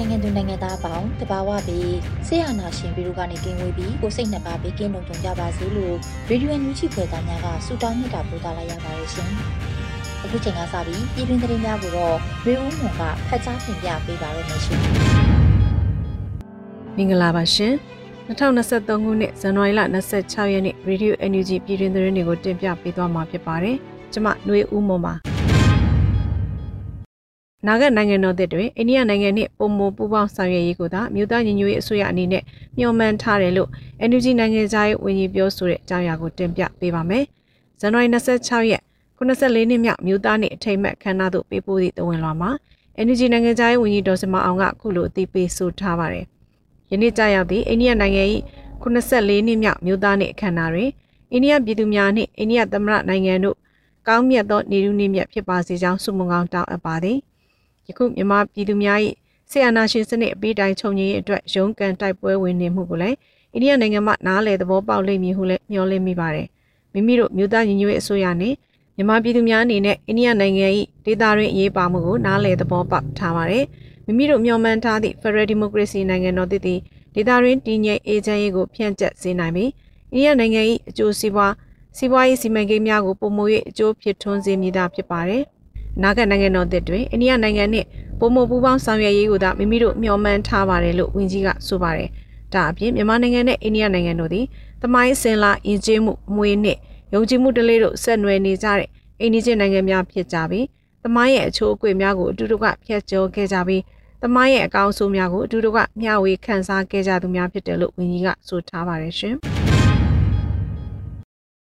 န်မာနိုင်ငံသူနိုင်ငံသားအပေါင်းတဘာဝပြီးဆေးအာနာရှင်ပြည်တို့ကနေကင်းဝေးပြီးကိုစိတ်နှစ်ပါးဘေးကင်းလုံခြုံကြပါစေလို့ရေဒီယိုညူချီဖွယ်သားများကဆုတောင်းမြတ်တာပို့သလိုက်ရပါတယ်ရှင်။အခုချိန်ကစပြီးပြည်တွင်းသတင်းများကိုတော့ရေဦးမွန်ကဖတ်ကြားတင်ပြပေးပါရမရှင်။မင်္ဂလာပါရှင်။2023ခုနှစ်ဇန်နဝါရီလ26ရက်နေ့ Radio NUG ပြည်တွင်းသတင်းတွေကိုတင်ပြပေးသွားမှာဖြစ်ပါတယ်။ကျွန်မຫນွေဦးမွန်ပါ။ နာဂတ်နိုင်ငံတော်သစ်တွင်အိန္ဒိယနိုင်ငံနှင့်ပုံမပူးပေါင်းဆောင်ရွက်ရေးကိုသာမြို့သားညီညွတ်ရေးအစိုးရအနေနဲ့မျှော်မှန်းထားတယ်လို့ NUG နိုင်ငံသားရေးဝန်ကြီးပြောဆိုတဲ့အကြောင်းအရာကိုတင်ပြပေးပါမယ်။ဇန်နဝါရီ26ရက်94နှစ်မြောက်မြို့သားနှင့်အထိမ်းအမှတ်ခမ်းနားသို့ပေးပို့သည့်တဝင်လွှာမှာ NUG နိုင်ငံသားရေးဝန်ကြီးဒေါ်စမအောင်ကခုလိုအသိပေးဆိုထားပါတယ်။ယနေ့ကြာရောက်သည့်အိန္ဒိယနိုင်ငံ၏94နှစ်မြောက်မြို့သားနှင့်အခမ်းအနားတွင်အိန္ဒိယပြည်သူများနှင့်အိန္ဒိယသမ္မတနိုင်ငံတို့ကောင်းမြတ်သောနေလူနေမြတ်ဖြစ်ပါစေကြောင်းဆုမွန်ကောင်းတောင်းအပ်ပါသည်။ ယခုမြန်မာပြည်သူများ၏ဆီယနာရှင်စနစ်အပိတိုင်ချုပ်ငြိမ်းရေးအတွက်ရုန်းကန်တိုက်ပွဲဝင်နေမှုကိုလည်းအိန္ဒိယနိုင်ငံမှနားလည်သဘောပေါက်လိမ့်မည်ဟုလည်းမျှော်လင့်မိပါတယ်။မိမိတို့မြို့သားညီညွတ်ရေးအစိုးရနဲ့မြန်မာပြည်သူများအနေနဲ့အိန္ဒိယနိုင်ငံ၏ဒေသတွင်းအရေးပါမှုကိုနားလည်သဘောပေါက်ထားပါတယ်။မိမိတို့မျှော်မှန်းထားသည့် Federal Democracy နိုင်ငံတော်တည်တည်ဒေသတွင်းတည်ငြိမ်အေဂျင့်ရေးကိုဖြန့်ကျက်စေနိုင်ပြီးအိန္ဒိယနိုင်ငံ၏အကျိုးစီးပွားစီးပွားရေးစီမံကိန်းများကိုပုံမူ၍အကျိုးဖြစ်ထွန်းစေမည်သာဖြစ်ပါတယ်။ နာဂတ်နိုင်ငံတော်သစ်တွင်အိန္ဒိယနိုင်ငံနှင့်ပုံမပူပေါင်းဆောင်ရွက်ရေးကိုသာမိမိတို့မျှော်မှန်းထားပါတယ်လို့ဝန်ကြီးကဆိုပါတယ်။ဒါအပြင်မြန်မာနိုင်ငံနဲ့အိန္ဒိယနိုင်ငံတို့သည်သမိုင်းစင်လာယဉ်ကျေးမှုအမွေနှင့်ယုံကြည်မှုတလေးတို့ဆက်နွယ်နေကြတဲ့အိန္ဒိချင်းနိုင်ငံများဖြစ်ကြပြီးသမိုင်းရဲ့အချိုးအကွေများကိုအတူတူကဖျက်ကျော်ခဲ့ကြပြီးသမိုင်းရဲ့အကောင်းဆုံးများကိုအတူတူကမျှဝေခန်းစားခဲ့ကြသူများဖြစ်တယ်လို့ဝန်ကြီးကဆိုထားပါတယ်ရှင်။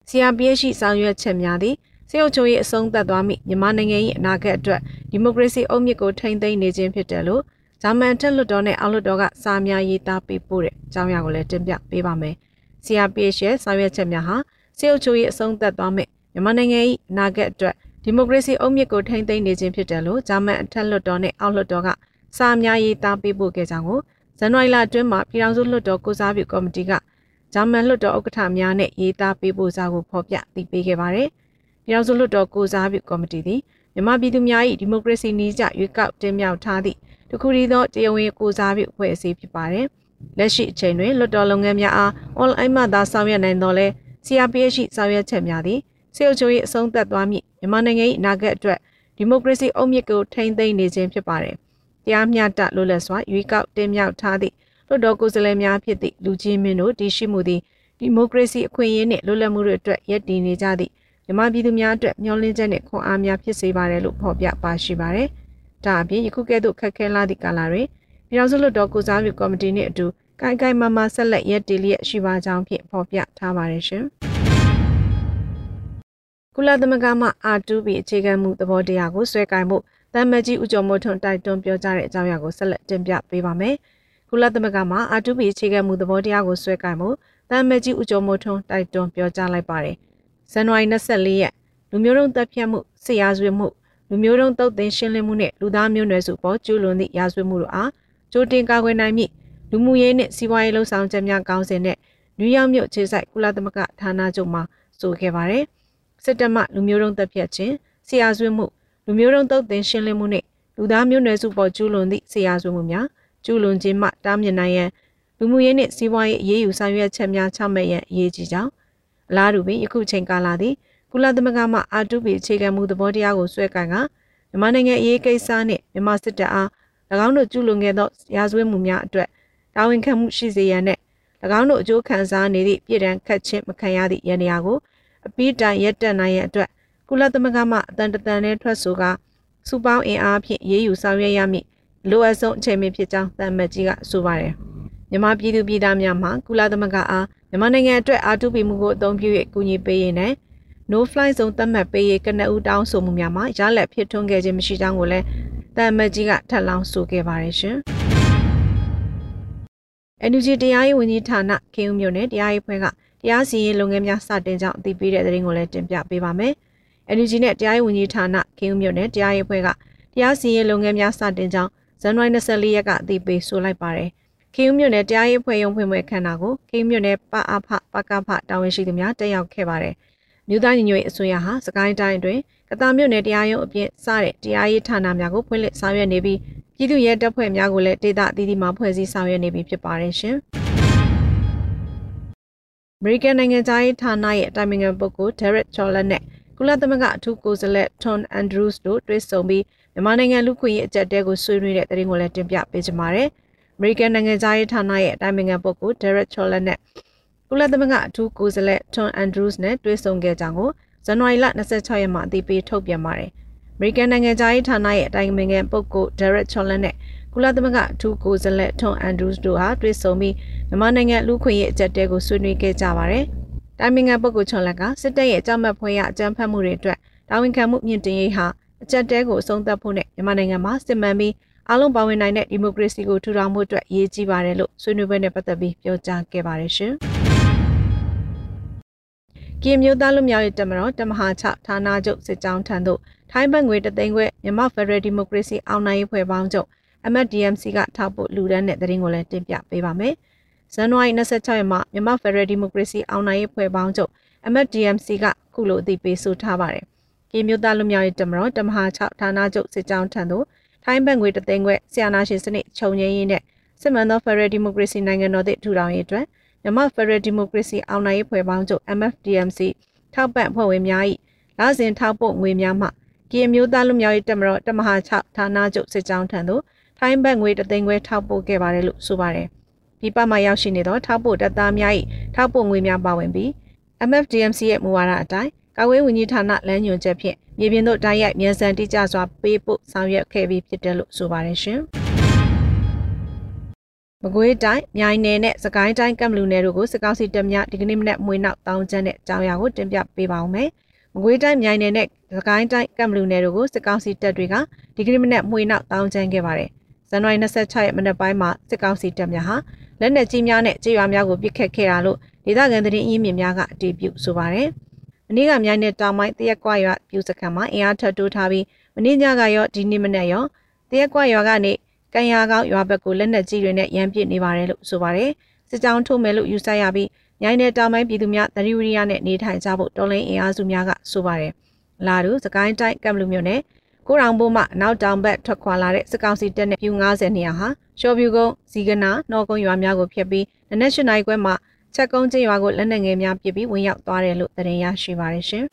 CRPH ဆောင်ရွက်ချက်များသည့် စေအုပ်ချုပ်ရေးအဆုံးသတ်သွားမိမြန်မာနိုင်ငံ၏အနာဂတ်အတွက်ဒီမိုကရေစီအုပ်မြစ်ကိုထိန်းသိမ်းနေခြင်းဖြစ်တယ်လို့ဂျာမန်တက်လွတ်တော်နဲ့အောက်လွတ်တော်ကစာများရေးသားပေးပို့တဲ့အကြောင်းအရာကိုလည်းတင်ပြပေးပါမယ်။ CRPH ရဲ့ဆောင်ရွက်ချက်များဟာစေအုပ်ချုပ်ရေးအဆုံးသတ်သွားမိမြန်မာနိုင်ငံ၏အနာဂတ်အတွက်ဒီမိုကရေစီအုပ်မြစ်ကိုထိန်းသိမ်းနေခြင်းဖြစ်တယ်လို့ဂျာမန်အထက်လွတ်တော်နဲ့အောက်လွတ်တော်ကစာများရေးသားပေးပို့ခဲ့ကြောင်းကိုဇန်နဝါရီလအတွင်းမှာပြည်ထောင်စုလွှတ်တော်ကိုစားပြုကော်မတီကဂျာမန်လွှတ်တော်ဥက္ကဋ္ဌများနဲ့ရေးသားပေးပို့စာကိုဖော်ပြသိပေးခဲ့ပါတယ်။ ပြည်ထောင်စုလွှတ်တော်ကိုစားပြုကော်မတီသည်မြန်မာပြည်သူများ၏ဒီမိုကရေစီနည်းကျရွေးကောက်တင်မြှောက်ထားသည့်တခုတည်းသောတရားဝင်ကိုစားပြုအဖွဲ့အစည်းဖြစ်ပါတယ်။လက်ရှိအချိန်တွင်လွှတ်တော်လုပ်ငန်းများအားအွန်လိုင်းမှသာဆောင်ရွက်နိုင်သောလဲ CRPH ရှိဆောင်ရွက်ချက်များသည်စေအုပ်ချုပ်ရေးအဆုံးသတ်သွားမည့်မြန်မာနိုင်ငံ၏အနာဂတ်အတွက်ဒီမိုကရေစီအုတ်မြစ်ကိုထိန်းသိမ်းနေခြင်းဖြစ်ပါတယ်။တရားမျှတလွတ်လပ်စွာရွေးကောက်တင်မြှောက်ထားသည့်လွှတ်တော်ကိုယ်စားလှယ်များဖြစ်သည့်လူကြီးမင်းတို့တည်ရှိမှုသည်ဒီမိုကရေစီအခွင့်အရေးနှင့်လွတ်လပ်မှုတို့အတွက်ရည်တည်နေကြသည့် မြန်မာပြည်သူများအတွက်မျှော်လင့်ချက်နဲ့ခွန်အားများဖြစ်စေပါတယ်လို့ဖော်ပြပါရှိပါတယ်။ဒါအပြင်ယခုကဲ့သို့ခက်ခဲလာသည့်ကာလတွင်ပြည်ထောင်စုလွှတ်တော်ကိုစားပြုကော်မတီနှင့်အတူကိုင်ကိုင်မာမာဆက်လက်ရည်တည်လျက်ရှိပါကြောင်းဖြင့်ဖော်ပြထားပါတယ်ရှင်။ကုလသမဂ္ဂမှ R2B အခြေခံမှုသဘောတရားကိုဆွဲကင်မှုတမ်မကြီးဦးကျော်မိုးထွန်းတိုက်တွန်းပြောကြားတဲ့အကြောင်းအရာကိုဆက်လက်တင်ပြပေးပါမယ်။ကုလသမဂ္ဂမှ R2B အခြေခံမှုသဘောတရားကိုဆွဲကင်မှုတမ်မကြီးဦးကျော်မိုးထွန်းတိုက်တွန်းပြောကြားလိုက်ပါတယ်။ ဇန်နဝါရီ24ရက်လူမျိုးတုံးတပ်ဖြတ်မှုဆရာဆွေမှုလူမျိုးတုံးတုတ်သိမ်းရှင်းလင်းမှုနဲ့လူသားမျိုးနွယ်စုပေါ်ကျူးလွန်သည့်ရာဇဝတ်မှုတို့အားကြိုတင်ကာကွယ်နိုင်မည့်လူမှုရေးနှင့်စီးပွားရေးလှုပ်ဆောင်ချက်များကောင်းစဉ်နဲ့နယူးယောက်မြို့ခြေဆိုင်ကုလသမဂ္ဂဌာနချုပ်မှဆိုခဲ့ပါတယ်။စစ်တပ်မှလူမျိုးတုံးတပ်ဖြတ်ခြင်းဆရာဆွေမှုလူမျိုးတုံးတုတ်သိမ်းရှင်းလင်းမှုနှင့်လူသားမျိုးနွယ်စုပေါ်ကျူးလွန်သည့်ဆရာဆွေမှုများကျူးလွန်ခြင်းမှတားမြစ်နိုင်ရန်လူမှုရေးနှင့်စီးပွားရေးအရေးယူဆောင်ရွက်ချက်များချမှတ်ရန်အရေးကြီးကြောင်း အလားတူပင်ယခုချိန်ကာလသည်ကုလသမဂ္ဂမှအာတုပီအခြေခံမှုသဘောတရားကိုဆွဲကင်ကမြန်မာနိုင်ငံအရေးကိစ္စနှင့်မြန်မာစစ်တပ်အား၎င်းတို့ကျူးလွန်ခဲ့သောရာဇဝတ်မှုများအတွက်တာဝန်ခံမှုရှိစေရန်နှင့်၎င်းတို့အကျိုးခံစားနေသည့်ပြည်ထန်ခတ်ချင်းမခံရသည့်ရန်ရာကိုအပိတိုင်ရက်တက်နိုင်ရန်အတွက်ကုလသမဂ္ဂမှအတန်တန်နဲ့ထွက်ဆိုကစူပေါင်းအင်အားဖြင့်ရေးယူဆောင်ရွက်ရမည့်လိုအပ်ဆုံးအခြေအနေဖြစ်ကြောင်းတမ်မတ်ကြီးကဆိုပါတယ်မြန်မာပြည်သူပြည်သားများမှကုလသမဂ္ဂအား မြန်မာနိုင်ငံအတွက်အာတုပီမှုကိုအသုံးပြု၍ကူညီပေးရင်းနဲ့ no fly zone သတ်မှတ်ပေးရေးကနဦးတောင်းဆိုမှုများမှာရလက်ဖြစ်ထွန်းခဲ့ခြင်းမရှိကြောင်းကိုလည်းတမ်မတ်ကြီးကထပ်လောင်းဆိုခဲ့ပါတယ်ရှင်။ NUG တရားရေးဝန်ကြီးဌာနခေဦးမြို့နယ်တရားရေးဖွဲ့ကတရားစီရင်လုပ်ငန်းများစတင်ကြောင်းအသိပေးတဲ့သတင်းကိုလည်းတင်ပြပေးပါမယ်။ NUG နဲ့တရားရေးဝန်ကြီးဌာနခေဦးမြို့နယ်တရားရေးဖွဲ့ကတရားစီရင်လုပ်ငန်းများစတင်ကြောင်းဇန်နဝါရီ24ရက်ကအသိပေးဆိုလိုက်ပါတယ်။ ခေဦးမြို့နယ်တရားရေးဖွဲ့ရုံးဖွင့်ပွဲခမ်းနားကိုခေဦးမြို့နယ်ပအဖပကဖတာဝန်ရှိသူများတက်ရောက်ခဲ့ပါတယ်။မြို့သားညီညွတ်ရေးအစိုးရဟာစကိုင်းတိုင်းအတွင်းကတာမြို့နယ်တရားရုံးအပြင်စတဲ့တရားရေးဌာနများကိုဖွင့်လှစ်ဆောင်ရွက်နေပြီးပြည်သူ့ရဲတပ်ဖွဲ့များကိုလည်းဒေသအသီးသီးမှာဖွဲ့စည်းဆောင်ရွက်နေပြီဖြစ်ပါတယ်ရှင်။အမေရိကန်နိုင်ငံသားရေးဌာနရဲ့အတိုင်ပင်ခံပုဂ္ဂိုလ် Derek Chollet နဲ့ကုလသမဂ္ဂအထူးကိုယ်စားလှယ် Tom Andrews တို့တွေ့ဆုံပြီးမြန်မာနိုင်ငံလူခွင့်ရေးအကြက်တဲကိုဆွေးနွေးတဲ့သတင်းကိုလည်းတင်ပြပေးကြပါမယ်။ အမေရိကန်နိုင်ငံသားရေးဌာနရဲ့အတိုင်ပင်ခံပုဂ္ဂိုလ် Derek Chollet နဲ့ကုလသမဂ္ဂအထူးကိုယ်စားလှယ် Tom Andrews နဲ့တွေ့ဆုံခဲ့ကြောင်းကိုဇန်နဝါရီလ26ရက်မှာအသိပေးထုတ်ပြန်ပါတယ်။အမေရိကန်နိုင်ငံသားရေးဌာနရဲ့အတိုင်ပင်ခံပုဂ္ဂိုလ် Derek Chollet နဲ့ကုလသမဂ္ဂအထူးကိုယ်စားလှယ် Tom Andrews တို့ဟာတွေ့ဆုံပြီးမြန်မာနိုင်ငံလူခွင့်ရေးအကြက်တဲကိုဆွေးနွေးခဲ့ကြပါတယ်။တိုင်ပင်ခံပုဂ္ဂိုလ် Chollet ကစစ်တပ်ရဲ့အကြမ်းဖက်ဖွဲ့ရအကြမ်းဖက်မှုတွေအတွက်တာဝန်ခံမှုမြင့်တင်ရေးဟာအကြက်တဲကိုအဆုံးသတ်ဖို့နဲ့မြန်မာနိုင်ငံမှာစစ်မှန်ပြီး အားလုံးပါဝင်နိုင်တဲ့ဒီမိုကရေစီကိုထူထောင်ဖို့အတွက်အရေးကြီးပါတယ်လို့ဆွေးနွေးပွဲနဲ့ပတ်သက်ပြီးပြောကြားခဲ့ပါတယ်ရှင်။ကင်မျိုးသားလူမျိုးရေးတမတော်တမဟာ6ဌာနချုပ်စစ်ကြောင်းထံသို့ထိုင်းဘက်ငွေတသိန်းခွဲမြန်မာဖက်ဒရယ်ဒီမိုကရေစီအောင်နိုင်ရေးဖွဲ့ပေါင်းချုပ် MDMC ကထောက်ပို့လူဒန်းတဲ့သတင်းကိုလည်းတင်ပြပေးပါမယ်။ဇန်နဝါရီ26ရက်မှာမြန်မာဖက်ဒရယ်ဒီမိုကရေစီအောင်နိုင်ရေးဖွဲ့ပေါင်းချုပ် MDMC ကခုလိုအသိပေးဆိုထားပါတယ်။ကင်မျိုးသားလူမျိုးရေးတမတော်တမဟာ6ဌာနချုပ်စစ်ကြောင်းထံသို့ ထိုင်းဘက်ငွေတသိန်းခွဲဆီယနာရှင်စနစ်ခြုံငင်းရေးနဲ့စစ်မှန်သောဖက်ဒရယ်ဒီမိုကရေစီနိုင်ငံတော်သစ်ထူထောင်ရေးအတွက်မြန်မာဖက်ဒရယ်ဒီမိုကရေစီအောင်နိုင်ရေးဖွဲ့ပေါင်းချုပ် MFDMC ထောက်ပံ့ဖွဲ့ဝင်များ၏လစဉ်ထောက်ပို့ငွေများမှကီမျိုးသားလူမျိုးရေးတက်မတော်တမဟာ6ဌာနချုပ်စစ်ကြောင်းထံသို့ထိုင်းဘက်ငွေတသိန်းခွဲထောက်ပို့ခဲ့ပါတယ်လို့ဆိုပါတယ်။ဒီပမှာရောက်ရှိနေသောထောက်ပို့တပ်သားများ၏ထောက်ပို့ငွေများပါဝင်ပြီး MFDMC ရဲ့မူဝါဒအတိုင်းကာဝေးဝန်ကြီးဌာနလမ်းညွှန်ချက်ဖြင့် မြေပြင်သို့တိုက်ရိုက်မြန်ဆန်တိကျစွာပေးပို့ဆောင်ရွက်ခဲ့ပြီးဖြစ်တယ်လို့ဆိုပါတယ်ရှင်။မကွေးတိုင်းမြိုင်နယ်နဲ့စကိုင်းတိုင်းကမ်ဘလူနယ်တို့ကိုစစ်ကောင်စီတပ်များဒီကနေ့မနက်မွေးနောက်တောင်းကျမ်းတဲ့အကြောင်းအရာကိုတင်ပြပေးပါောင်းမယ်။မကွေးတိုင်းမြိုင်နယ်နဲ့စကိုင်းတိုင်းကမ်ဘလူနယ်တို့ကိုစစ်ကောင်စီတပ်တွေကဒီကနေ့မနက်မွေးနောက်တောင်းကျမ်းခဲ့ပါတယ်။ဇန်နဝါရီ26ရက်မနက်ပိုင်းမှာစစ်ကောင်စီတပ်များဟာလက်နက်ကြီးများနဲ့ကြေးရွာများကိုပစ်ခတ်ခဲ့တာလို့ဒေသခံသတင်းအရင်းမြစ်များကအတည်ပြုဆိုပါတယ်။ မနေ့ကမြိုင်နယ်တောင်ပိုင်းတရက်ကွာရွာပြူစခန်းမှာအင်အားထပ်တိုးထားပြီးမနေ့ညကရောဒီနေ့မနက်ရောတရက်ကွာရွာကနေကံရကောင်းရွာဘက်ကိုလက်နက်ကြီးတွေနဲ့ရမ်းပစ်နေပါတယ်လို့ဆိုပါတယ်စစ်ကြောင်းထုတ်မယ်လို့ယူဆရပြီးမြိုင်နယ်တောင်ပိုင်းပြည်သူများသတိဝိရိယနဲ့နေထိုင်ကြဖို့တော်လိုင်းအင်အားစုများကဆိုပါတယ်လာတူစကိုင်းတိုင်းကမ်ဘလူမြို့နယ်ကိုရောင်ဘိုးမှနောက်တောင်ဘက်ထွက်ခွာလာတဲ့စစ်ကောင်စီတပ်နဲ့ပြူ90နေရာဟာရှော့ဗျူကုန်းဇီကနာနော်ကုန်းရွာများကိုဖျက်ပြီးနနက်၈နာရီခွဲမှာ ချက်ကုန်းကျင်းရွာကိုလက်နက်ငယ်များပစ်ပြီးဝင်ရောက်သွားတယ်လို့သတင်းရရှိပါတယ်ရှင်။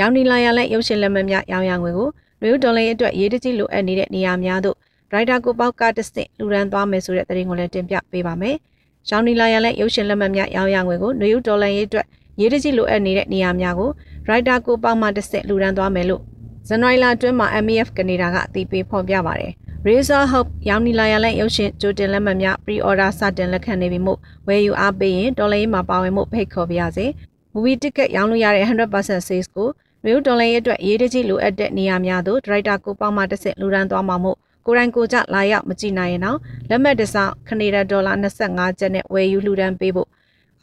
ရောင်နီလာရလက်ရုပ်ရှင်လက်မှတ်များရောင်ရငွေကိုလူဒေါ်လာအတွက်ရေးတကြီးလိုအပ်နေတဲ့နေရာများသို့ဒရိုက်တာကိုပေါက်ကတစ်ဆင့်လူရန်သွားမယ်ဆိုတဲ့သတင်းကိုလည်းတင်ပြပေးပါမယ်။ရောင်နီလာရလက်ရုပ်ရှင်လက်မှတ်များရောင်းရငွေကိုနယူးဒေါ်လာရေးအတွက်ရေးတကြီးလိုအပ်နေတဲ့နေရာများကိုဒရိုက်တာကိုပေါက်မှတစ်ဆင့်လူရန်သွားမယ်လို့ဇန်နဝါရီလအတွင်းမှာ MEF ကနေဒါကအသိပေးဖော်ပြပါတယ်။ Razor Hope ရောင်နီလာရလက်ရုပ်ရှင်ကြိုတင်လက်မှတ်များ pre-order စတင်လက်ခံနေပြီမို့ဝယ်ယူအားပေးရင်ဒေါ်လာရေးမှာပါဝင်မှုဖိတ်ခေါ်ပါရစေ။ movie ticket ရောင်းလို့ရတဲ့100% sales ကိုမြို့တော်လိုင်းရဲ့အတွက်ရေးတကြီးလိုအပ်တဲ့နေရာများသို့ဒရိုက်တာကိုပေါင်းမှတစ်ဆင့်လူရန်သွားမှာမို့ကိုရိုင်းကိုကြလာရောက်မကြည့်နိုင်ရင်တော့လက်မှတ်တစ်စောင်းခနေဒါဒေါ်လာ25ကျပ်နဲ့ဝယ်ယူလှူဒန်းပေးဖို့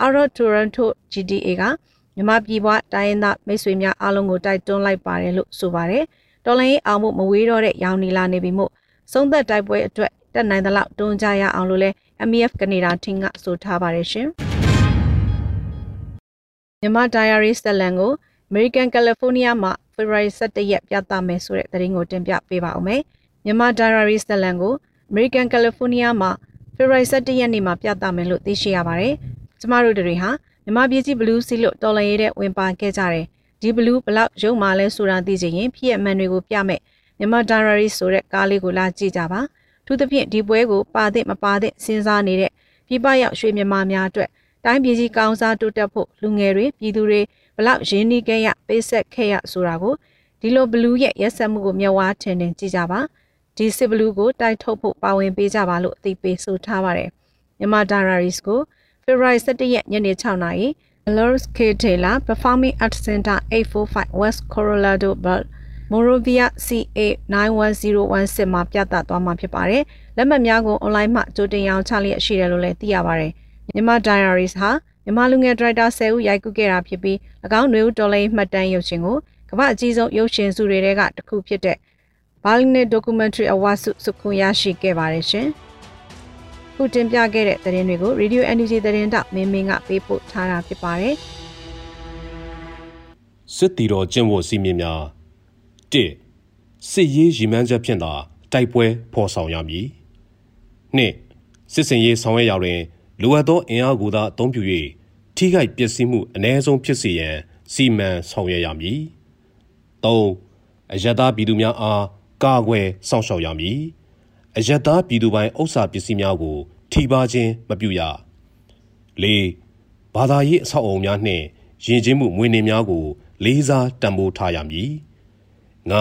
အော်ရိုတိုရန်တို GTA ကမြန်မာပြည်ပွားတိုင်းရင်းသားမိတ်ဆွေများအားလုံးကိုတိုက်တွန်းလိုက်ပါတယ်လို့ဆိုပါတယ်။တော်လိုင်းအောင်မှုမဝေးတော့တဲ့ရောင်နီလာနေပြီမို့ သုံးသက်တိုက်ပွဲအတွက်တက်နိုင်သလောက်တွန်းကြရအောင်လို့လဲ MEF ကနေဒါထင်းကဆိုထားပါတယ်ရှင်။မြန်မာ Diary စလန်ကို American California မှာ February 17ရက်ပြသမယ်ဆိုတဲ့သတင်းကိုတင်ပြပေးပါဦးမယ်။မြန်မာ Diary ဇလန်ကို American California မှာ February 17ရက်နေ့မှာပြသမယ်လို့သိရှိရပါတယ်။ကျမတို့တွေဟာမြန်မာပြည်ကြီးဘလူးစီလို့တော်လန်ရေးတဲ့ဝင်ပါခဲ့ကြတယ်ဒီဘလူးဘလောက်ရုံမှလဲဆိုတာသိချင်ရင်ဖြစ်ရမှန်တွေကိုပြမယ် မြန်မာ diary ဆိုတဲ့ကားလေးကိုလာကြည့်ကြပါသူသဖြင့်ဒီပွဲကိုပါတဲ့မပါတဲ့စဉ်းစားနေတဲ့ပြပရောက်ရွှေမြန်မာများအတွက်တိုင်းပြည်ကြီးကောင်းစားတိုးတက်ဖို့လူငယ်တွေပြည်သူတွေဘလောက်ရင်းနှီးခဲ့ရပေးဆက်ခဲ့ရဆိုတာကိုဒီလိုဘလူးရဲ့ရက်ဆက်မှုကိုမျက်ဝါးထင်ထင်ကြည့်ကြပါဒီစစ်ဘလူးကိုတိုက်ထုတ်ဖို့ပါဝင်ပေးကြပါလို့အသိပေးဆိုထားပါတယ်မြန်မာ diaries ကို February 17ရက်ညနေ6နာရီ Lawrence K Taylor Performing Arts Center 845 West Colorado Boulevard Morovia CA 91016 မှာပြသသွားမှာဖြစ်ပါတယ်။လက်မှတ်များကို online မှကြိုတင်ရောင်းချလျက်ရှိတယ်လို့လည်းသိရပါတယ်။မြန်မာ Diaries ဟာမြန်မာလူငယ်ဒရိုက်တာ10ဦးရိုက်ကူးခဲ့တာဖြစ်ပြီး၎င်းຫນွေဦးတော်လိုင်းမှတ်တမ်းရုပ်ရှင်ကိုကမ္ဘာအကြီးဆုံးရုပ်ရှင်စုတွေထဲကတစ်ခုဖြစ်တဲ့ Berlin Documentary Award ဆုစုခွင့်ရရှိခဲ့ပါတယ်ရှင်။ခုတင်ပြခဲ့တဲ့သတင်းတွေကို Radio NUG သတင်းတောက်မင်းမင်းကပေးပို့ထားတာဖြစ်ပါတယ်။စစ်တီတော်ကျင့်ဝတ်စည်းမျဉ်းများ ၁စစ်ရေးရည်မှန်းချက်ဖြင့်သာတိုက်ပွဲဖော်ဆောင်ရမည်။၂စစ်စင်ရေးဆောင်ရွက်ရာတွင်လိုအပ်သောအင်အားကိုသာအသုံးပြု၍ထိခိုက်ပျက်စီးမှုအ ਨੇ ဆုံးဖြစ်စေရန်စီမံဆောင်ရွက်ရမည်။၃အယက်သားပြည်သူများအားကာကွယ်စောင့်ရှောက်ရမည်။အယက်သားပြည်သူပိုင်ဥစ္စာပစ္စည်းများကို ထိပါခြင်းမပြုရ။၄ဘာသာရေးအဆောက်အအုံများနှင့်ယဉ်ကျေးမှုမွေးနေ့များကို လေးစားတံပိုးထားရမည်။ ၅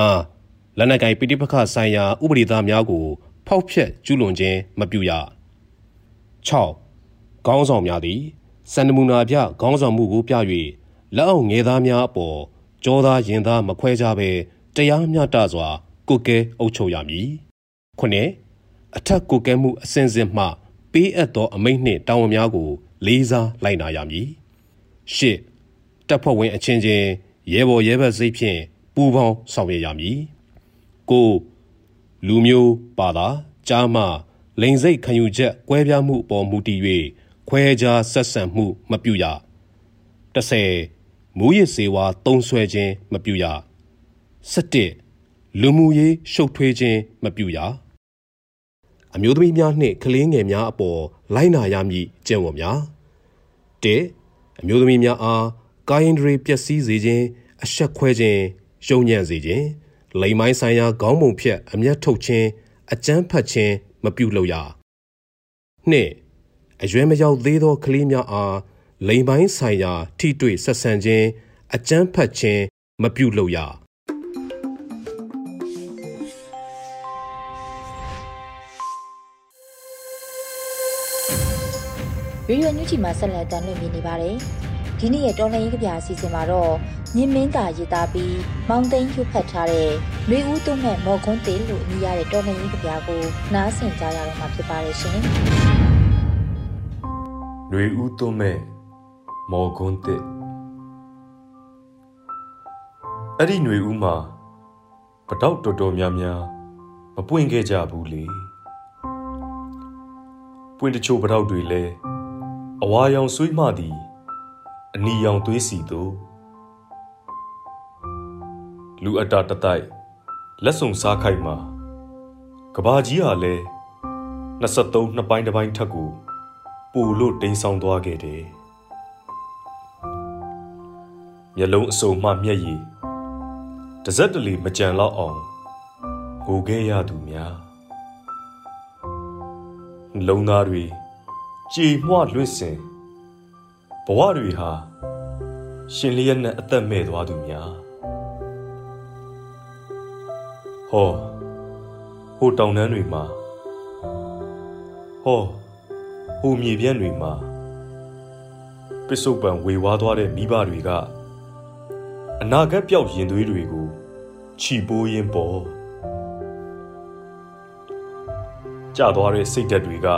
လက်နက်ကိုင်ပိဋိပခဆိုင်ရာဥပဒေသားများကို ဖောက်ဖျက်ကျူးလွန်ခြင်းမပြုရ။၆ခေါင်းဆောင်များသည်စန္ဒမူနာပြခေါင်းဆောင်မှုကိုပြ၍လက်အောက်ငယ်သားများအပေါ်ကြောသားရင်သားမခွဲကြဘဲတရားမျှတစွာကုကဲအုပ်ချုပ်ရမည်ခုနှစ်အထက်ကုကဲမှုအစဉ်စဉ်မှပေးအပ်သောအမိန့်နှင့်တာဝန်များကို လေးစားလိုက်နာရမည်ရှစ်တပ်ဖွဲ့ဝင်အချင်းချင်းရဲဘော်ရဲဘက်စိတ်ဖြင့် ပူးပေါင်းဆောင်ရွက်ရမည်ကိုလူမျိုးပါတာကြားမှလိန်စိတ်ခံယူချက်ကွဲပြားမှုအပေါ်မူတည်၍ခွဲခြားဆက်ဆံမှုမပြုရ30မူရစ်စေဝါတုံးဆွဲခြင်းမပြုရ17လူမှုရေးရှုပ်ထွေးခြင်းမပြုရအမျိုးသမီးများနှင့်ကလေးငယ်များအပေါ်လိုက်နာရမည်ကျင့်ဝတ်များ၁အမျိုးသမီးများအားကာယင်ဒရီပျက်စီးစေခြင်းအဆက်ခွဲခြင်း ယုံညံ့စေခြင်းလိမ်မိုင်းဆိုင်ရာခေါင်းပုံဖြတ်အမျက်ထုတ်ခြင်းအကြမ်းဖက်ခြင်းမပြုလုပ်ရ2အရွယ်မရောက်သေးသောကလေးများအားလိမ်ပိုင်းဆိုင်ရာ ထိတွေ့ဆက်ဆံခြင်းအကြမ်းဖက်ခြင်းမပြုလုပ်ရရေဒီယိုညူချီမှာဆက်လက်တင်ပြနေပါတယ်။ ဒီနေ့ရဲ့တော်လှန်ရေးကြပြအစီအစဉ်မှာတော့ညင်မင်းတာရေးသားပြီးမောင်သိန်းယူဖတ်ထားတဲ့လူဦးတုံးမဲ့မော်ခွန်းတေလို့အမည်ရတဲ့တော်လှန်ရေးကြပြကိုနားဆင်ကြရတော့မှာဖြစ်ပါရဲ့ရှင်။လူဦးတုံးမဲ့မော်ခွန်းတေအဲ့ဒီຫນွေဦးမှာပတောက်တော်တော်များများမပွင့်ခဲ့ကြဘူးလေ။ပွင့်တချို့ပတောက်တွေလည်းအဝါရောင်ဆွေးမှသည် အနီရောင်သွေးစီတို့လူအတာတတိုက်လက်စုံစားခိုက်မှာကဘာကြီးဟာလဲ23နှစ်ပိုင်းတစ်ပိုင်းထက်ကိုပူလို့တိမ်ဆောင်သွားခဲ့တယ်။မျက်လုံးအစုံမှမျက်ရည်တစက်တလီမကြံတော့အောင်ကိုခဲ့ရသူများလုံသားတွေကြည်မွလွင့်စင် ဘဝတွေဟာရှင်လျက်နဲ့အသက်မဲ့သွားသူများဟောဟိုတောင်တန်းတွေမှာဟောဟိုမြေပြန့်တွေမှာပစ္စုပန်ဝေဝါးသွားတဲ့မိဘတွေကအနာဂတ်ပြောက်ရင်သွေးတွေကိုခြိပိုးရင်းပေါ်ကြသွားတဲ့စိတ်ဓာတ်တွေက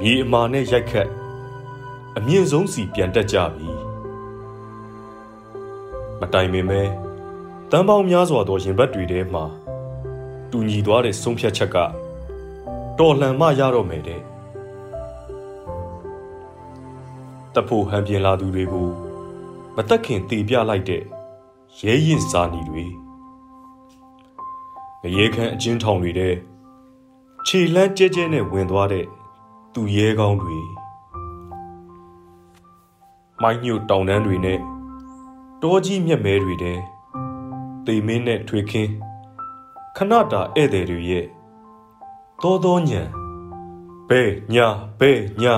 မြေအမာနဲ့ရိုက်ခတ် အမြင့်ဆုံးစီပြန်တက်ကြပြီမတိုင်ပင်ပဲတန်ပေါင်းများစွာသောရင်ဘတ်တွေထဲမှာတူညီသွားတဲ့ဆုံးဖြတ်ချက်ကတော်လှန်မှရတော့မယ်တဲ့တပ်ဖို့ဟန်ပြင်လာသူတွေကိုမတက်ခင်တေပြလိုက်တဲ့ရဲရင်စာနီတွေငရေခမ်းအချင်းထောင်တွေတဲ့ခြေလန်းကျဲကျဲနဲ့ဝင်သွားတဲ့သူရဲကောင်းတွေ မိုင်းညို့တောင်တန်းတွေနဲ့တောကြီးမြက်မဲတွေတဲ့တေမင်းနဲ့ထွေခင်းခဏတာဧည့်သည်တွေရဲ့သောသောညံဘဲညာဘဲညာ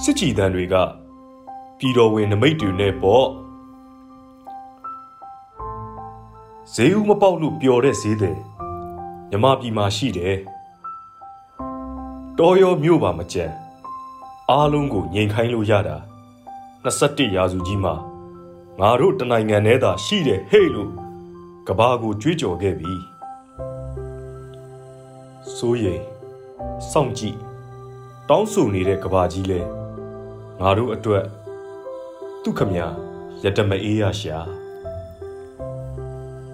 စစ်ကြည်တန်းတွေကပြည်တော်ဝင်နမိတ်တွေနဲ့ပေါ့ဈေးဦးမပေါက်လို့ပျော်တဲ့ဈေးတယ်မြမပြည်မှာရှိတယ်တော်ရောမြို့ပါမကြံအားလုံးကိုငြိမ်ခိုင်းလို့ရတာ 21ရာစုကြီးမှာငါတို့တနိုင်ငံထဲသာရှိတယ်ဟဲ့လို့ကဘာကိုကြွေးကြော်ခဲ့ပြီစိုးရိမ်စောင့်ကြည့်တောင်းဆိုနေတဲ့ကဘာကြီးလဲငါတို့အတွက်သူခမရတမအေးရရှာ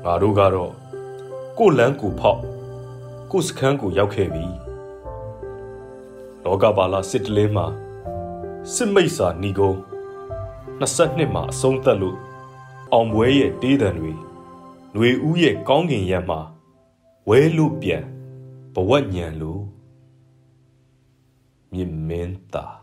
ငါတို့ကတော့ကိုလန်းကိုဖောက်ကိုစခန်းကိုရောက်ခဲ့ပြီလောကပါလာစစ်တလင်းမှာစစ်မိတ်စာဏီကုန်း 22မှာအဆုံးသက်လို့အောင်ပွဲရဲ့တေးတံတွေຫນွေဦးရဲ့ကောင်းကင်ရက်မှာဝဲလို့ပြန်ဘဝညံလို့မြင်မင်းသား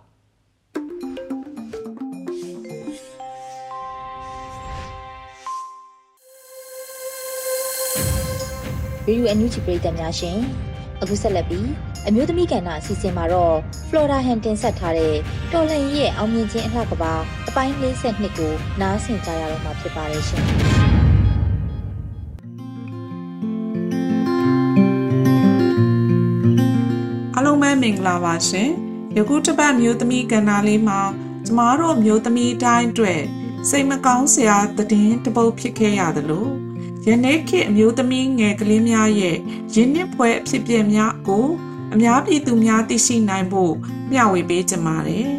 ဗီဒီယိုအန်ယူဂျီပရိသတ်များရှင်အခုဆက်လက်ပြီးအမျိုးသမီးကဏ္ဍအစီအစဉ်မှာတော့ Flora Han တင်ဆက်ထားတဲ့တော်လှန်ရေးရဲ့အောင်မြင်ခြင်းအလှကပါအ ပိုင်း52ကိုနားဆင်ကြရတော့မှာဖြစ်ပါတယ်ရှင်အားလုံးပဲမင်္ဂလာပါရှင်ယခုတစ်ပတ်မျိုးသမီးကဏ္ဍလေးမှာကျမတို့မျိုးသမီးတိုင်းအတွက်စိတ်မကောင်းစရာသတင်းတစ်ပုဒ်ဖြစ်ခဲ့ရတယ်လို့ယနေ့ခေတ်အမျိုးသမီးငယ်ကလေးများရဲ့ရင်းနှီးဖွဲအဖြစ်အပျက်များကိုအများပြည်သူများသိရှိနိုင်ဖို့မျှဝေပေးကြပါတယ်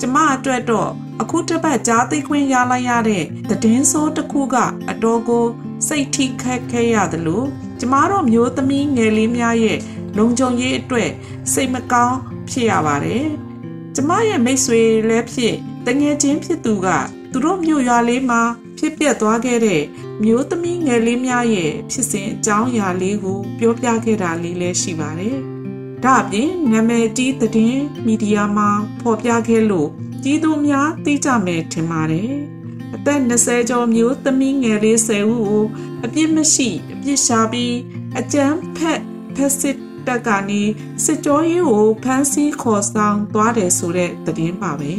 ကျမအတွက်တော့ အခုတစ်ပတ်ကြားသိခွင့်ရလိုက်ရတဲ့သတင်းဆိုးတစ်ခုကအတော်ကို စိတ်ထိခတ်ခဲ့ရတယ်လို့ကျမတို့မျိုးသမီးငယ်လေးများရဲ့လုံခြုံရေးအတွက်စိတ်မကောင်းဖြစ်ရပါတယ်။ကျမရဲ့မိတ်ဆွေလည်းဖြစ်တငယ်ချင်းဖြစ်သူကသူတို့မြို့ရွာလေးမှာဖြစ်ပျက်သွားခဲ့တဲ့မျိုးသမီးငယ်လေးများရဲ့ဖြစ်စဉ်အကြောင်းအရာလေးကိုပြောပြခဲ့တာလေးလည်းရှိပါတယ်။ ဒါအပြင်နာမည်ကြီးသတင်းမီဒီယာမှာဖော်ပြခဲ့လို့ကြီးသူများသိကြမယ်ထင်ပါတယ်။အသက်20ကျော်မျိုးသမီးငယ်လေး10ဦးကိုအပြစ်မရှိအပြစ်ရှာပြီးအကြမ်းဖက်ဖက်စစ်တပ်ကနေစစ်ကြောရေးကိုဖမ်းဆီးခေါ်ဆောင်သွားတယ်ဆိုတဲ့သတင်းပါပဲ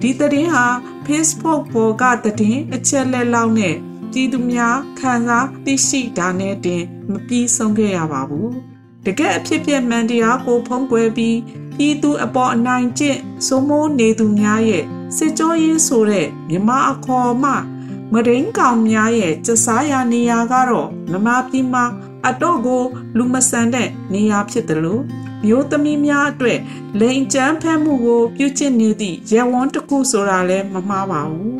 ဒီသတင်းဟာ Facebook ပေါ်ကသတင်းအချက်လက်လောက်နဲ့ပြည်သူများခံစားသိရှိတာနဲ့တင်မပြီးဆုံးခဲ့ရပါဘူး တကယ်အဖြစ်ပြက်မှန်တရားကိုဖုံးကွယ်ပြီးပြည်သူအပေါ်အနိုင်ကျင့်စိုးမိုးနေသူများရဲ့စစ်ကြောရေးဆိုတဲ့မြမအခေါ်မှမရင်းကောင်များရဲ့စစားရနေရာကတော့မမပြည်မှာအတော့ကိုလူမဆန်တဲ့နေရာဖြစ်တယ်လို့မျိုးသမီးများအတွက်လိန်ကျန်းဖက်မှုကိုပြုကျင့်နေသည့်ရဲဝန်းတစ်ခုဆိုတာလည်းမမှားပါဘူး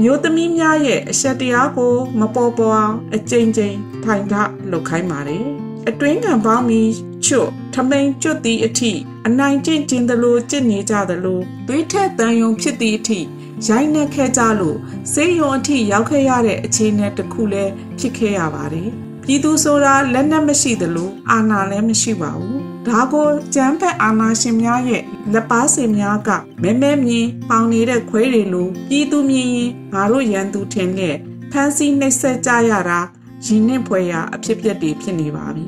မျိုးသမီးများရဲ့အဆက်တရားကို မပေါ်ပေါ်အောင်အကြိမ်ကြိမ်ထိုင်ထလုပ်ခိုင်းပါတယ် အတွင်းခံပေါင်းပြီးချွတ်ထမိန်ကျွတ်သည့်အထိအနိုင်ကျင့်ခြင်းသလိုကျင့်နေကြသလိုသွေးထက်တန်ယုံဖြစ်သည့်အထိရိုင်းနှက်ခဲ့ကြလို့စေယုံအထိရောက်ခဲ့ရတဲ့အခြေအနေတစ်ခုလည်းဖြစ်ခဲ့ရပါတယ်ပြည်သူဆိုတာလက်နက်မရှိသလိုအာဏာလည်းမရှိပါဘူးဒါကိုကျန်းဖက်အာဏာရှင်များရဲ့လက်ပါစင်များကမဲမဲမြင်ပေါင်နေတဲ့ခွဲတွေလိုပြည်သူမြင်ရင်ငါတို့ရန်သူထင်တဲ့ဖမ်းဆီးနှိပ်စက်ကြရတာ ရင်နှင့်ဖွယ်ရာအဖြစ်အပျက်တွေဖြစ်နေပါပြီ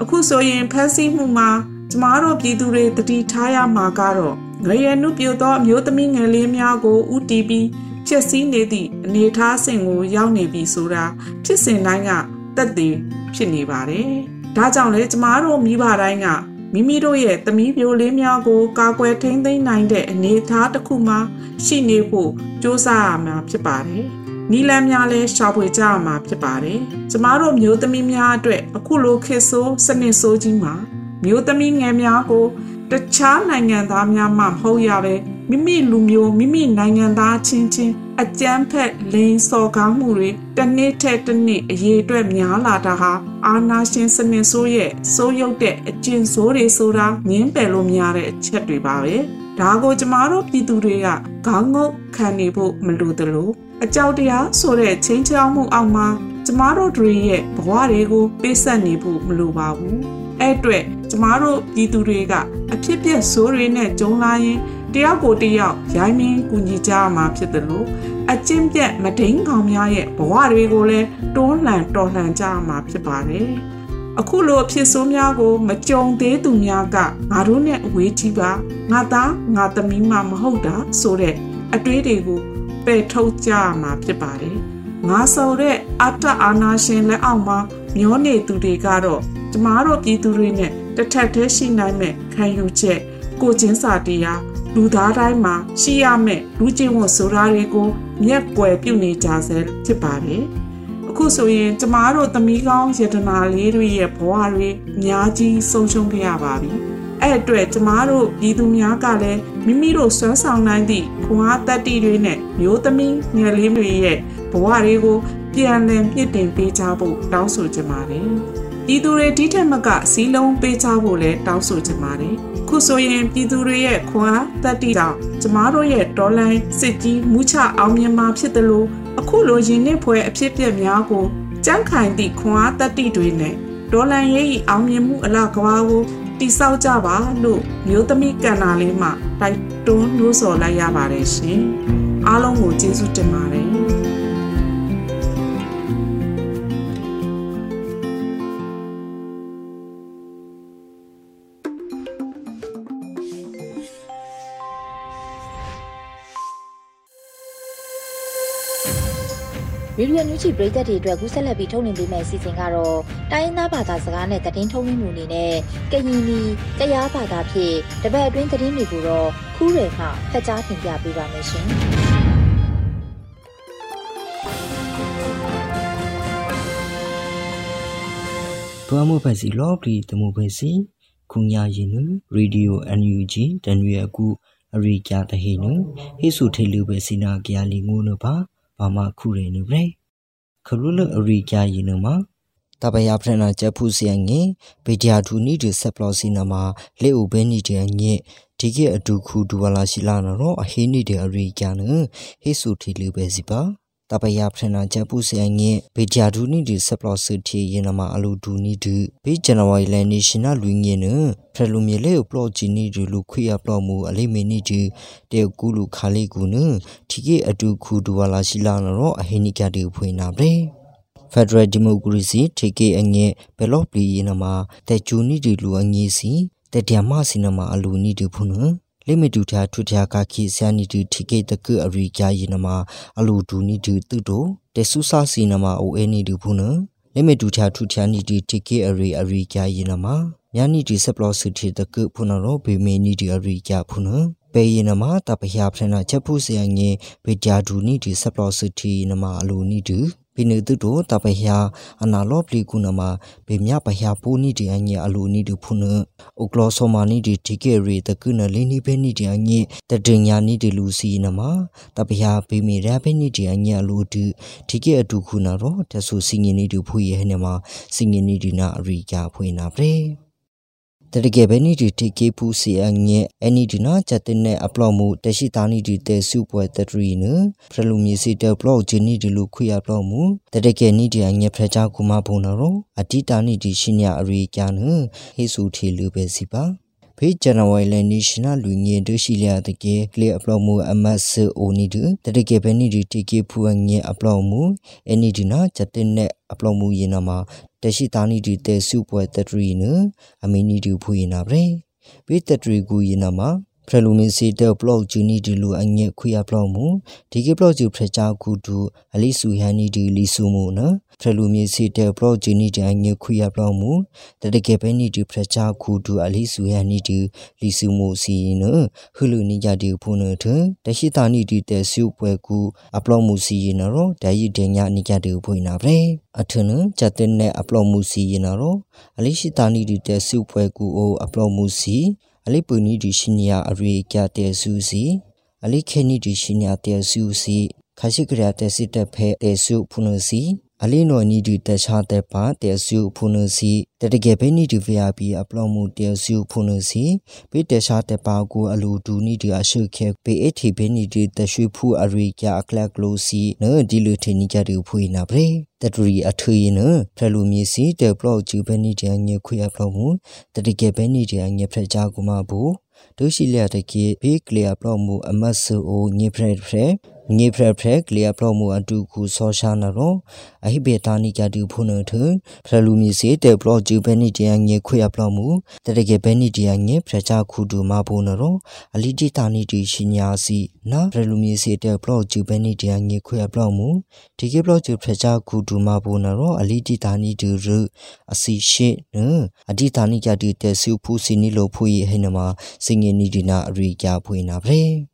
အခုဆိုရင်ဖမ်းဆီးမှုမှာကျမတို့ပြည်သူတွေတတိထားရမှာကတော့ငရရနုပြိုသောအမျိုးသမီးငယ်လေးများကိုဥတီပြီးဖြစ်စည်းနေသည့်အနေအထားစဉ်ကိုရောက်နေပြီဆိုတာဖြစ်စဉ်တိုင်းကတက်တည်ဖြစ်နေပါတယ်။ဒါကြောင့်လေကျမတို့မိဘတိုင်းကမိမိတို့ရဲ့သမီးပြိုလေးများကိုကာကွယ်ထိန်းသိမ်းနိုင်တဲ့အနေအထားတစ်ခုမှရှိနေဖို့ကြိုးစားရမှာဖြစ်ပါတယ်။ နီလန်းများလည်းရှာဖွေကြရမှာဖြစ်ပါတယ်။ကျမတို့မျိုးသမီးများအတွက်အခုလိုခေတ်ဆိုးစနစ်ဆိုးကြီးမှာမျိုးသမီးငယ်များကိုတခြားနိုင်ငံသားများမှမဟုတ်ရပဲမိမိလူမျိုးမိမိနိုင်ငံသားချင်းချင်းအကြမ်းဖက်လိန်စော်ကားမှုတွေတစ်နေ့ထက်တစ်နေ့အရေးအတွက်များလာတာဟာအာနာရှင်စနစ်ဆိုးရဲ့စိုးရုပ်တဲ့အကျင့်ဆိုးတွေဆိုတာငင်းပယ်လို့မရတဲ့အချက်တွေပါပဲ ဒါကိုကျမတို့ပြည်သူတွေကခေါင်းငုတ်ခံနေဖို့မလိုသလိုအကြောက်တရားဆိုတဲ့ချင်းချောင်းမှုအောက်မှာကျမတို့တွေရဲ့ဘဝတွေကိုပေးဆက်နေဖို့မလိုပါဘူးအဲ့အတွက်ကျမတို့ပြည်သူတွေကအဖြစ်ပြက်ဆိုးတွေနဲ့ကြုံလာရင်တယောက်ကိုတယောက်ရိုင်းမင်းကူညီကြရမှာဖြစ်တယ်လို့အကျင့်ပြတ်မဒိန်ကောင်များရဲ့ဘဝတွေကိုလည်းတွန်းလှန်တော်လှန်ကြရမှာဖြစ်ပါတယ် အခုလိုအဖြစ်ဆိုးများကို မကြုံသေးသူများကငါတို့နဲ့အဝေးကြီးပါငါသားငါသမီးမှမဟုတ်တာဆိုတဲ့အတွေးတွေကိုပယ်ထုတ်ကြရမှာဖြစ်ပါတယ်ငါဆိုတဲ့အတ္တအာနာရှင်လက်အောက်မှာမျောနေသူတွေကတော့ကျမတို့ပြည်သူတွေနဲ့တစ်ထက်တည်းရှိနိုင်မဲ့ခံယူချက် ကိုချင်းစာတရားလူသားတိုင်းမှာရှိရမယ့်လူချင်းဝတ်ဆိုတာတွေကိုမျက်ကွယ်ပြုနေကြဆဲဖြစ်ပါတယ် အခုဆိုရင်ကျမတို့သမီးကောင်းယတနာလေးတွေရဲ့ဘဝတွေအများကြီးဆုံးရှုံးခဲ့ရပါပြီအဲ့အတွက်ကျမတို့ပြည်သူများကလည်းမိမိတို့စွမ်းဆောင်နိုင်သည့်ခွန်အားတတ္တိတွေနဲ့မျိုးသမီးငယ်လေးတွေရဲ့ဘဝတွေကိုပြန်လည်မြင့်တင်ပေးကြဖို့တောင်းဆိုချင်ပါတယ်။ပြည်သူတွေဒီထက်မကစီးလုံးပေးကြဖို့လည်းတောင်းဆိုချင်ပါတယ်။ခုဆိုရင်ပြည်သူတွေရဲ့ခွန်အားတတ္တိကြောင့်ကျမတို့ရဲ့ဒေါ်လိုင်းစစ်ကြီးမူချအောင်မြင်မှာဖြစ်တယ်လို့ အခုလိုရင်းနှင့်ဖွဲအဖြစ်ပြက်များကိုကြန့်ခိုင်သည့်ခွန်အားတတ္တိတွေနဲ့ဒေါ်လန်ရဲ့အောင်မြင်မှုအလားကဘာကိုတိဆောက်ကြပါလို့မျိုးသမီးကန်နာလေးမှတိုက်တွန်းလို့ဆိုလိုက်ရပါတယ်ရှင်။အားလုံးကိုကျေးဇူးတင်ပါတယ်။။ ရေဒီယိုညူချီပရိသတ်တွေအတွက်ကူးဆက်လက်ပြီးထုတ်လွှင့်ပေးမယ့်အစီအစဉ်ကတော့တိုင်းရင်းသားဘာသာစကားနဲ့သတင်းထုတ်လွှင့်မှုအနေနဲ့ကရင်နီတရားဘာသာဖြင့်တပတ်အတွင်းသတင်းတွေကိုတော့ခူးရယ်မှဖတ်ကြားတင်ပြပေးပါမယ်ရှင်။တွားမှုဖက်စီလောပလီတမှုဖက်စီခုညာရင်နရေဒီယို NUG တန်ရွေကူအရိကြတဟေနဟိစုထေလူပဲစီနာကြလီငုနပါ ဘာမခုရေနဗရေခရုလအရိကြရင်နမှာတပယာဖရနာချက်ဖူစီယငေဘေဒီယာဒူနီဒီဆက်ပလောစီနာမှာလေဥဘဲနီတဲ့ညစ်ဒီကေအဒူခုဒူဝလာရှိလာနော်အဟိနီတဲ့အရိကြနဟိစုထေလူပဲစီပါ တပယာဖရနာချက်ပူဆိုင်ငေဘေဂျာဒူနီဒီဆပ်ပလော့စစ်တီယနမအလူဒူနီဒီဘေဇန်နဝါရီလန်နေရှင်နာလူငေနဖရလူမြေလေပလော့ဂျီနီဒီလူခွေရပလော့မူအလိမေနီဒီတေကူလူခါလေးကူနထီကေအတူခူဒူဝါလာရှိလာနော်အဟိနိကတီဖွေနာဗရေ Federal Democracy ထေကေအငဲဘယ်လော့ပလီယနမတေဂျူနီဒီလူအငေစီတေတျာမစီနမအလူနီဒီဖုန လိမတူတာထုထယာကခိဆာနီတူထိကေတကအရိကြယနမအလူဒူနီတူတုတိုတေဆုစာစီနမအိုအဲနီတူဖုနလိမတူတာထုထယာနီတူထိကေအရိအရိကြယနမညာနီတီဆပ်ပလော့စီတီတကဖုနရောဘေမေနီတီအရိကြဖုနပေယနမတပဟယဖရနာချက်ဖုစယငေဘေဂျာဒူနီတီဆပ်ပလော့စီတီနမအလူနီတူ ပိနေတုတိုတပဟယအနာလောပလီကုနမဘေမြပဟယပူနီဒီအညေအလူနီဒုဖုနအိုကလောဆိုမာနီဒီတီကေရီတကုနလီနီဘေနီဒီအညေတတင်ညာနီဒီလူစီနမတပဟယဘေမီရဘေနီဒီအညေအလူဒုတီကေအဒုခုနာရောတဆူစင်ငီနီဒုဖူယေဟနေမစင်ငီနီဒီနာအရိကဖွေနာပရေ တရကေဘနီဒီတီကေပူစီအငဲအနီဒီနာချက်တင်နဲ့အပလော့မှုတရှိတာနီဒီတဲစုပွဲတထရီနဖရလူမီစီတဲဘလော့ဂျီနီဒီလူခွေရပလော့မှုတရကေနီဒီအငဲဖရချာကူမဘုံနော်အတီတာနီဒီရှင်ညာအရိကျန်ဟေဆူထီလူပဲစီပါ ဖေးဇန်နဝါရီလနေရှင်နာလူငင်တို့ရှိလျာတကေကလေအပလော့မှုအမတ်ဆအိုနီဒတရကေဘနီဒီတီကေဖူအငဲအပလော့မှုအနီဒီနာချက်တင်နဲ့အပလော့မှုရင်နာမှာတရှိတာနီဒီတဲစုပွဲတထရီနအမီနီဒီဖူရင်နာဗရေဘေးတထရီကူရင်နာမှာဖရလူမီစီတဲဘလော့ဂျူနီဒီလူအငဲခွေရဘလော့မှုဒီကေဘလော့ဂျူဖရချာကူတူအလီဆူဟန်နီဒီလီဆူမှုန ဖရလူမီစီတဲဘလော့ဂျူနီဒီအငဲခွေရဘလော့မှုတတကေပဲနီဒီဖရချာကူတူအလီဆူဟန်နီဒီလီဆူမှုစီနဟူလူနီကြဒီဖုန်ထတရှိတာနီဒီတဲဆူပွဲကူအပလော့မှုစီနရောဒိုင်ယီဒညာနီကြဒီဖွေနာဗရေအထနချက်တဲ့နဲ့အပလော့မှုစီနရောအလီရှိတာနီဒီတဲဆူပွဲကူအိုအပလော့မှုစီအလိပူနီဒီရှင်ညာအရိကတဲဆူစီအလိခေနီဒီရှင်ညာတဲဆူစီခရှိကရတဲစစ်တက်ဖဲတဲဆူဖုန်စီ အလီနိုနီဒီတခြားတဲ့ပါတဲဆူဖုန်စီတတကယ်ပဲနီဒီ VIP အပလော့မှုတဲဆူဖုန်စီပေတခြားတဲ့ပါကိုအလူဒူနီဒီအရှုခဲပေအထီပဲနီဒီတရွှေဖူအရိကအကလကလိုစီနော်ဒီလိုထင်းနီကြတူဖွေနာပရေတတရီအထွေနဖရလူမြေစီတေဘလော့ဂျူဘဲနီဒီအငေခွေအပလော့မှုတတကယ်ပဲနီဒီအငေဖရကြကူမဘူးဒုရှိလျတကေဘေးကလျာပလော့မှုအမတ်ဆူအိုညေဖရက်ဖရက် ငေဖရဖရကလျာပလော့မှုအတူခုဆောရှာနာရောအဟိဘေတာနိကြတူဖုန်ထဖရလူမီစေတေပလော့ဂျူဘဲနိတယာငေခွေပလော့မှုတရကေဘဲနိတယာငေဖရချခုတူမဘုံနရောအလီတီတာနိတီရှင်ညာစီနာဖရလူမီစေတေပလော့ဂျူဘဲနိတယာငေခွေပလော့မှုဒီကေပလော့ဂျူဖရချခုတူမဘုံနရောအလီတီတာနိတူရအစီရှိနအဒီတာနိကြတူတေစုဖူစီနီလိုဖူယဟိနမစင်ငေနီဒီနာအရိကြဖွေနာဗရေ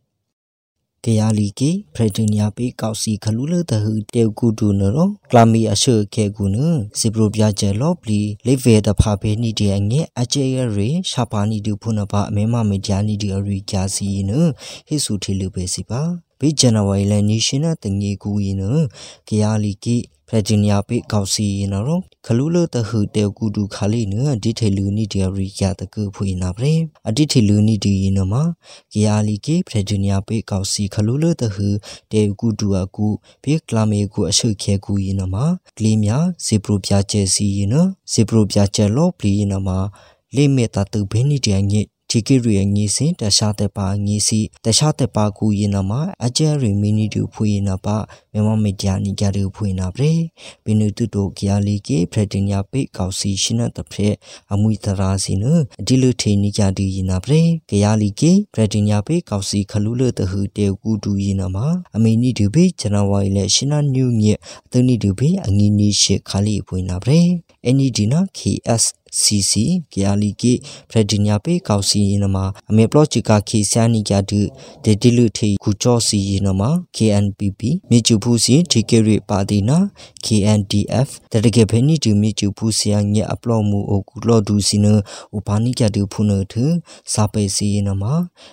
ကယာလီကေဖရဒနီယာပေကောက်စီခလူလတဟူတေကူဒူနရောကလာမီအရှေကေကူနစီပရိုပြဂျေလော့ပလီလေဗေတဖာပေနီဒီအငဲအချေရရေရှာပါနီဒူဖုနပါအမေမမေဂျာနီဒီအရီဂျာစီနဟိဆူထေလူပေစီပါဘေဂျန်နဝါရီလနီရှင်နာတငေကူယီနကယာလီကေ ဖရဂျီနီယာပေကောက်စီနော်ခလူလတဟုတေကူဒူခါလီနဒီထေလူနီဒီရီယာတကူဖွေနာပရေအဒီထေလူနီဒီနမကီယာလီကေဖရဂျီနီယာပေကောက်စီခလူလတဟုတေကူဒူအကူဘေကလာမေကူအရှုခဲကူယနမကလီမြဇေပရိုပြာကျဲစီနဇေပရိုပြာကျဲလောပလီနမလေမေတာတူဘင်းနီဒီအငိ ဒီကိရီငီစင်တခြားတဲ့ပါငီစီတခြားတဲ့ပါကူရင်နမှာအကျရီမီနီတူဖွေရင်နပါမမမီဒီယာနီကြရဖွေနာပရေဘင်းနုတူတိုကီယာလီကေဖရတင်ညာပေကောက်စီရှင်နတဖက်အမွိတရာစီနဒီလူထေနီကြဒီရင်နာပရေကီယာလီကေဖရတင်ညာပေကောက်စီခလူလတဟူတေကူတူရင်နမှာအမေနီတူပေဇန်နဝါရီလေရှင်နာနျူညက်အသနီတူပေအငီနီရှေခါလီဖွေနာပရေအန်ဒီဒီနာ KS CC ကယာလီကေဖရဒီညာပေကောက်စီယနမအမေပလော့ချီကာခေဆာနီကြဒဒေဒီလူထေကူချောစီယနမ KNPP မြေကျူဖူစီဒီကေရီပါတီနာ KNDF တတကေဖဲနီတူမြေကျူဖူစီယညအပလော့မှုအိုကူလော့ဒူစီနဥပါနိကြဒူဖုနထစာပေစီယနမ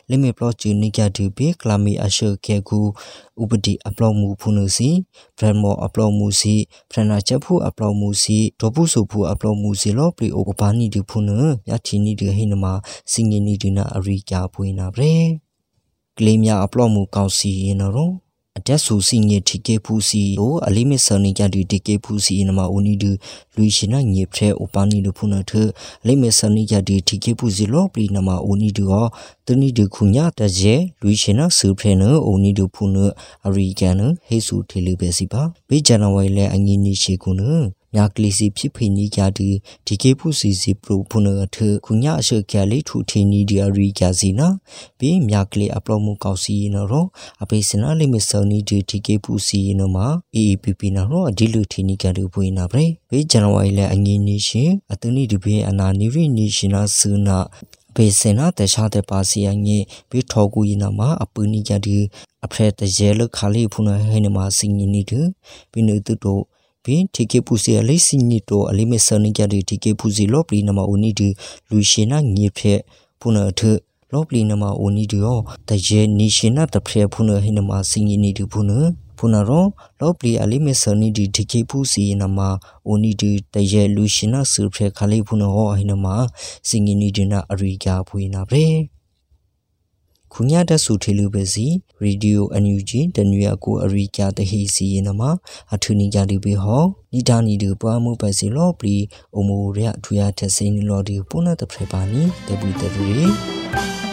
လိမေပလော့ချီနိကြဒူပေကလာမီအရှေကေကူဥပတိအပလော့မှုဖုနစီဗရမောအပလော့မှုစီဖရနာချက်ဖူအပလော့မှုစီဒေါပုစုဖူအပလော့မှုစီလောပလီအိုဘာနီဒီဖုနမြချီနီဒီဟိနမစင်ငီနီဒီနာအရိကာပွေးနာဗရေကလေးများအပလော့မှုကောင်းစီရင်တော့အတက်ဆူစီငေတီကေဖူစီကိုအလီမီဆနီကြဒီတီကေဖူစီနမဦးနီဒူလူရှင်နာငေဖရဲအိုပါနီလူဖုနထအလီမီဆနီကြဒီတီကေဖူစီလောပလီနမဦးနီဒူဟောတနီဒူခုညာတဂျေလူရှင်နာဆူဖရဲနဦးနီဒူဖုနအရီကန်ဟေဆူထေလူပဲစီပါဘေဂျန်နဝါရီလဲအငီနီရှိကုန မြကလီစီဖြစ်ဖိနီကြဒီဒီကေဖုစီစီပရိုဖုနထခုညအရှေကလေးထူထီနီဒီရီကြစီနာဘီမြကလီအပလောမှုကောက်စီနော်ရောအပိစနာလိမစနီဒီဒီကေဖုစီနော်မှာ AAPP နော်ရောဒီလူထီနီကလူပွေးနာဗရေဘေဇန်နဝါရီလဲအငင်းနေရှင်အတနီဒီဘေအနာနီရီနီရှင်နာဆူနာဘေစင်နာတခြားတဲ့ပါစီယငေဘီထောကူယနာမှာအပူနီကြဒီအဖရက်တရဲလခါလေးဖုနဟဲနမှာစင်နီတူဘီနုတုတို့ ဘင်တီကေပူစီအလေးစီနီတိုအလေးမဆန်နီကြတဲ့တီကေပူစီလော့ပလီနမအိုနီဒီလူရှင်နာငေဖက်ဖုနာထလော့ပလီနမအိုနီဒီယောတရေနီရှင်နာတဖက်ဖုနာဟိနမစင်နီဒီဖုနာဖုနာရောလော့ပလီအလေးမဆန်နီဒီတီကေပူစီနမအိုနီဒီတရေလူရှင်နာဆူဖက်ခလေးဖုနာဟောဟိနမစင်နီဒီနာအရိကာဖွေနာဗရေ ခုညတဆူထေလူပဲစီရေဒီယိုအန်ယူဂျီတနွေကိုအရိကြတဟီစီယနမအထူနီကြဒီဘေဟောနီတာနီဒီပွားမှုပဲစီလောပလီအမိုရထူရတစင်းလောဒီပုနတဖရပါနီတပူတပူရီ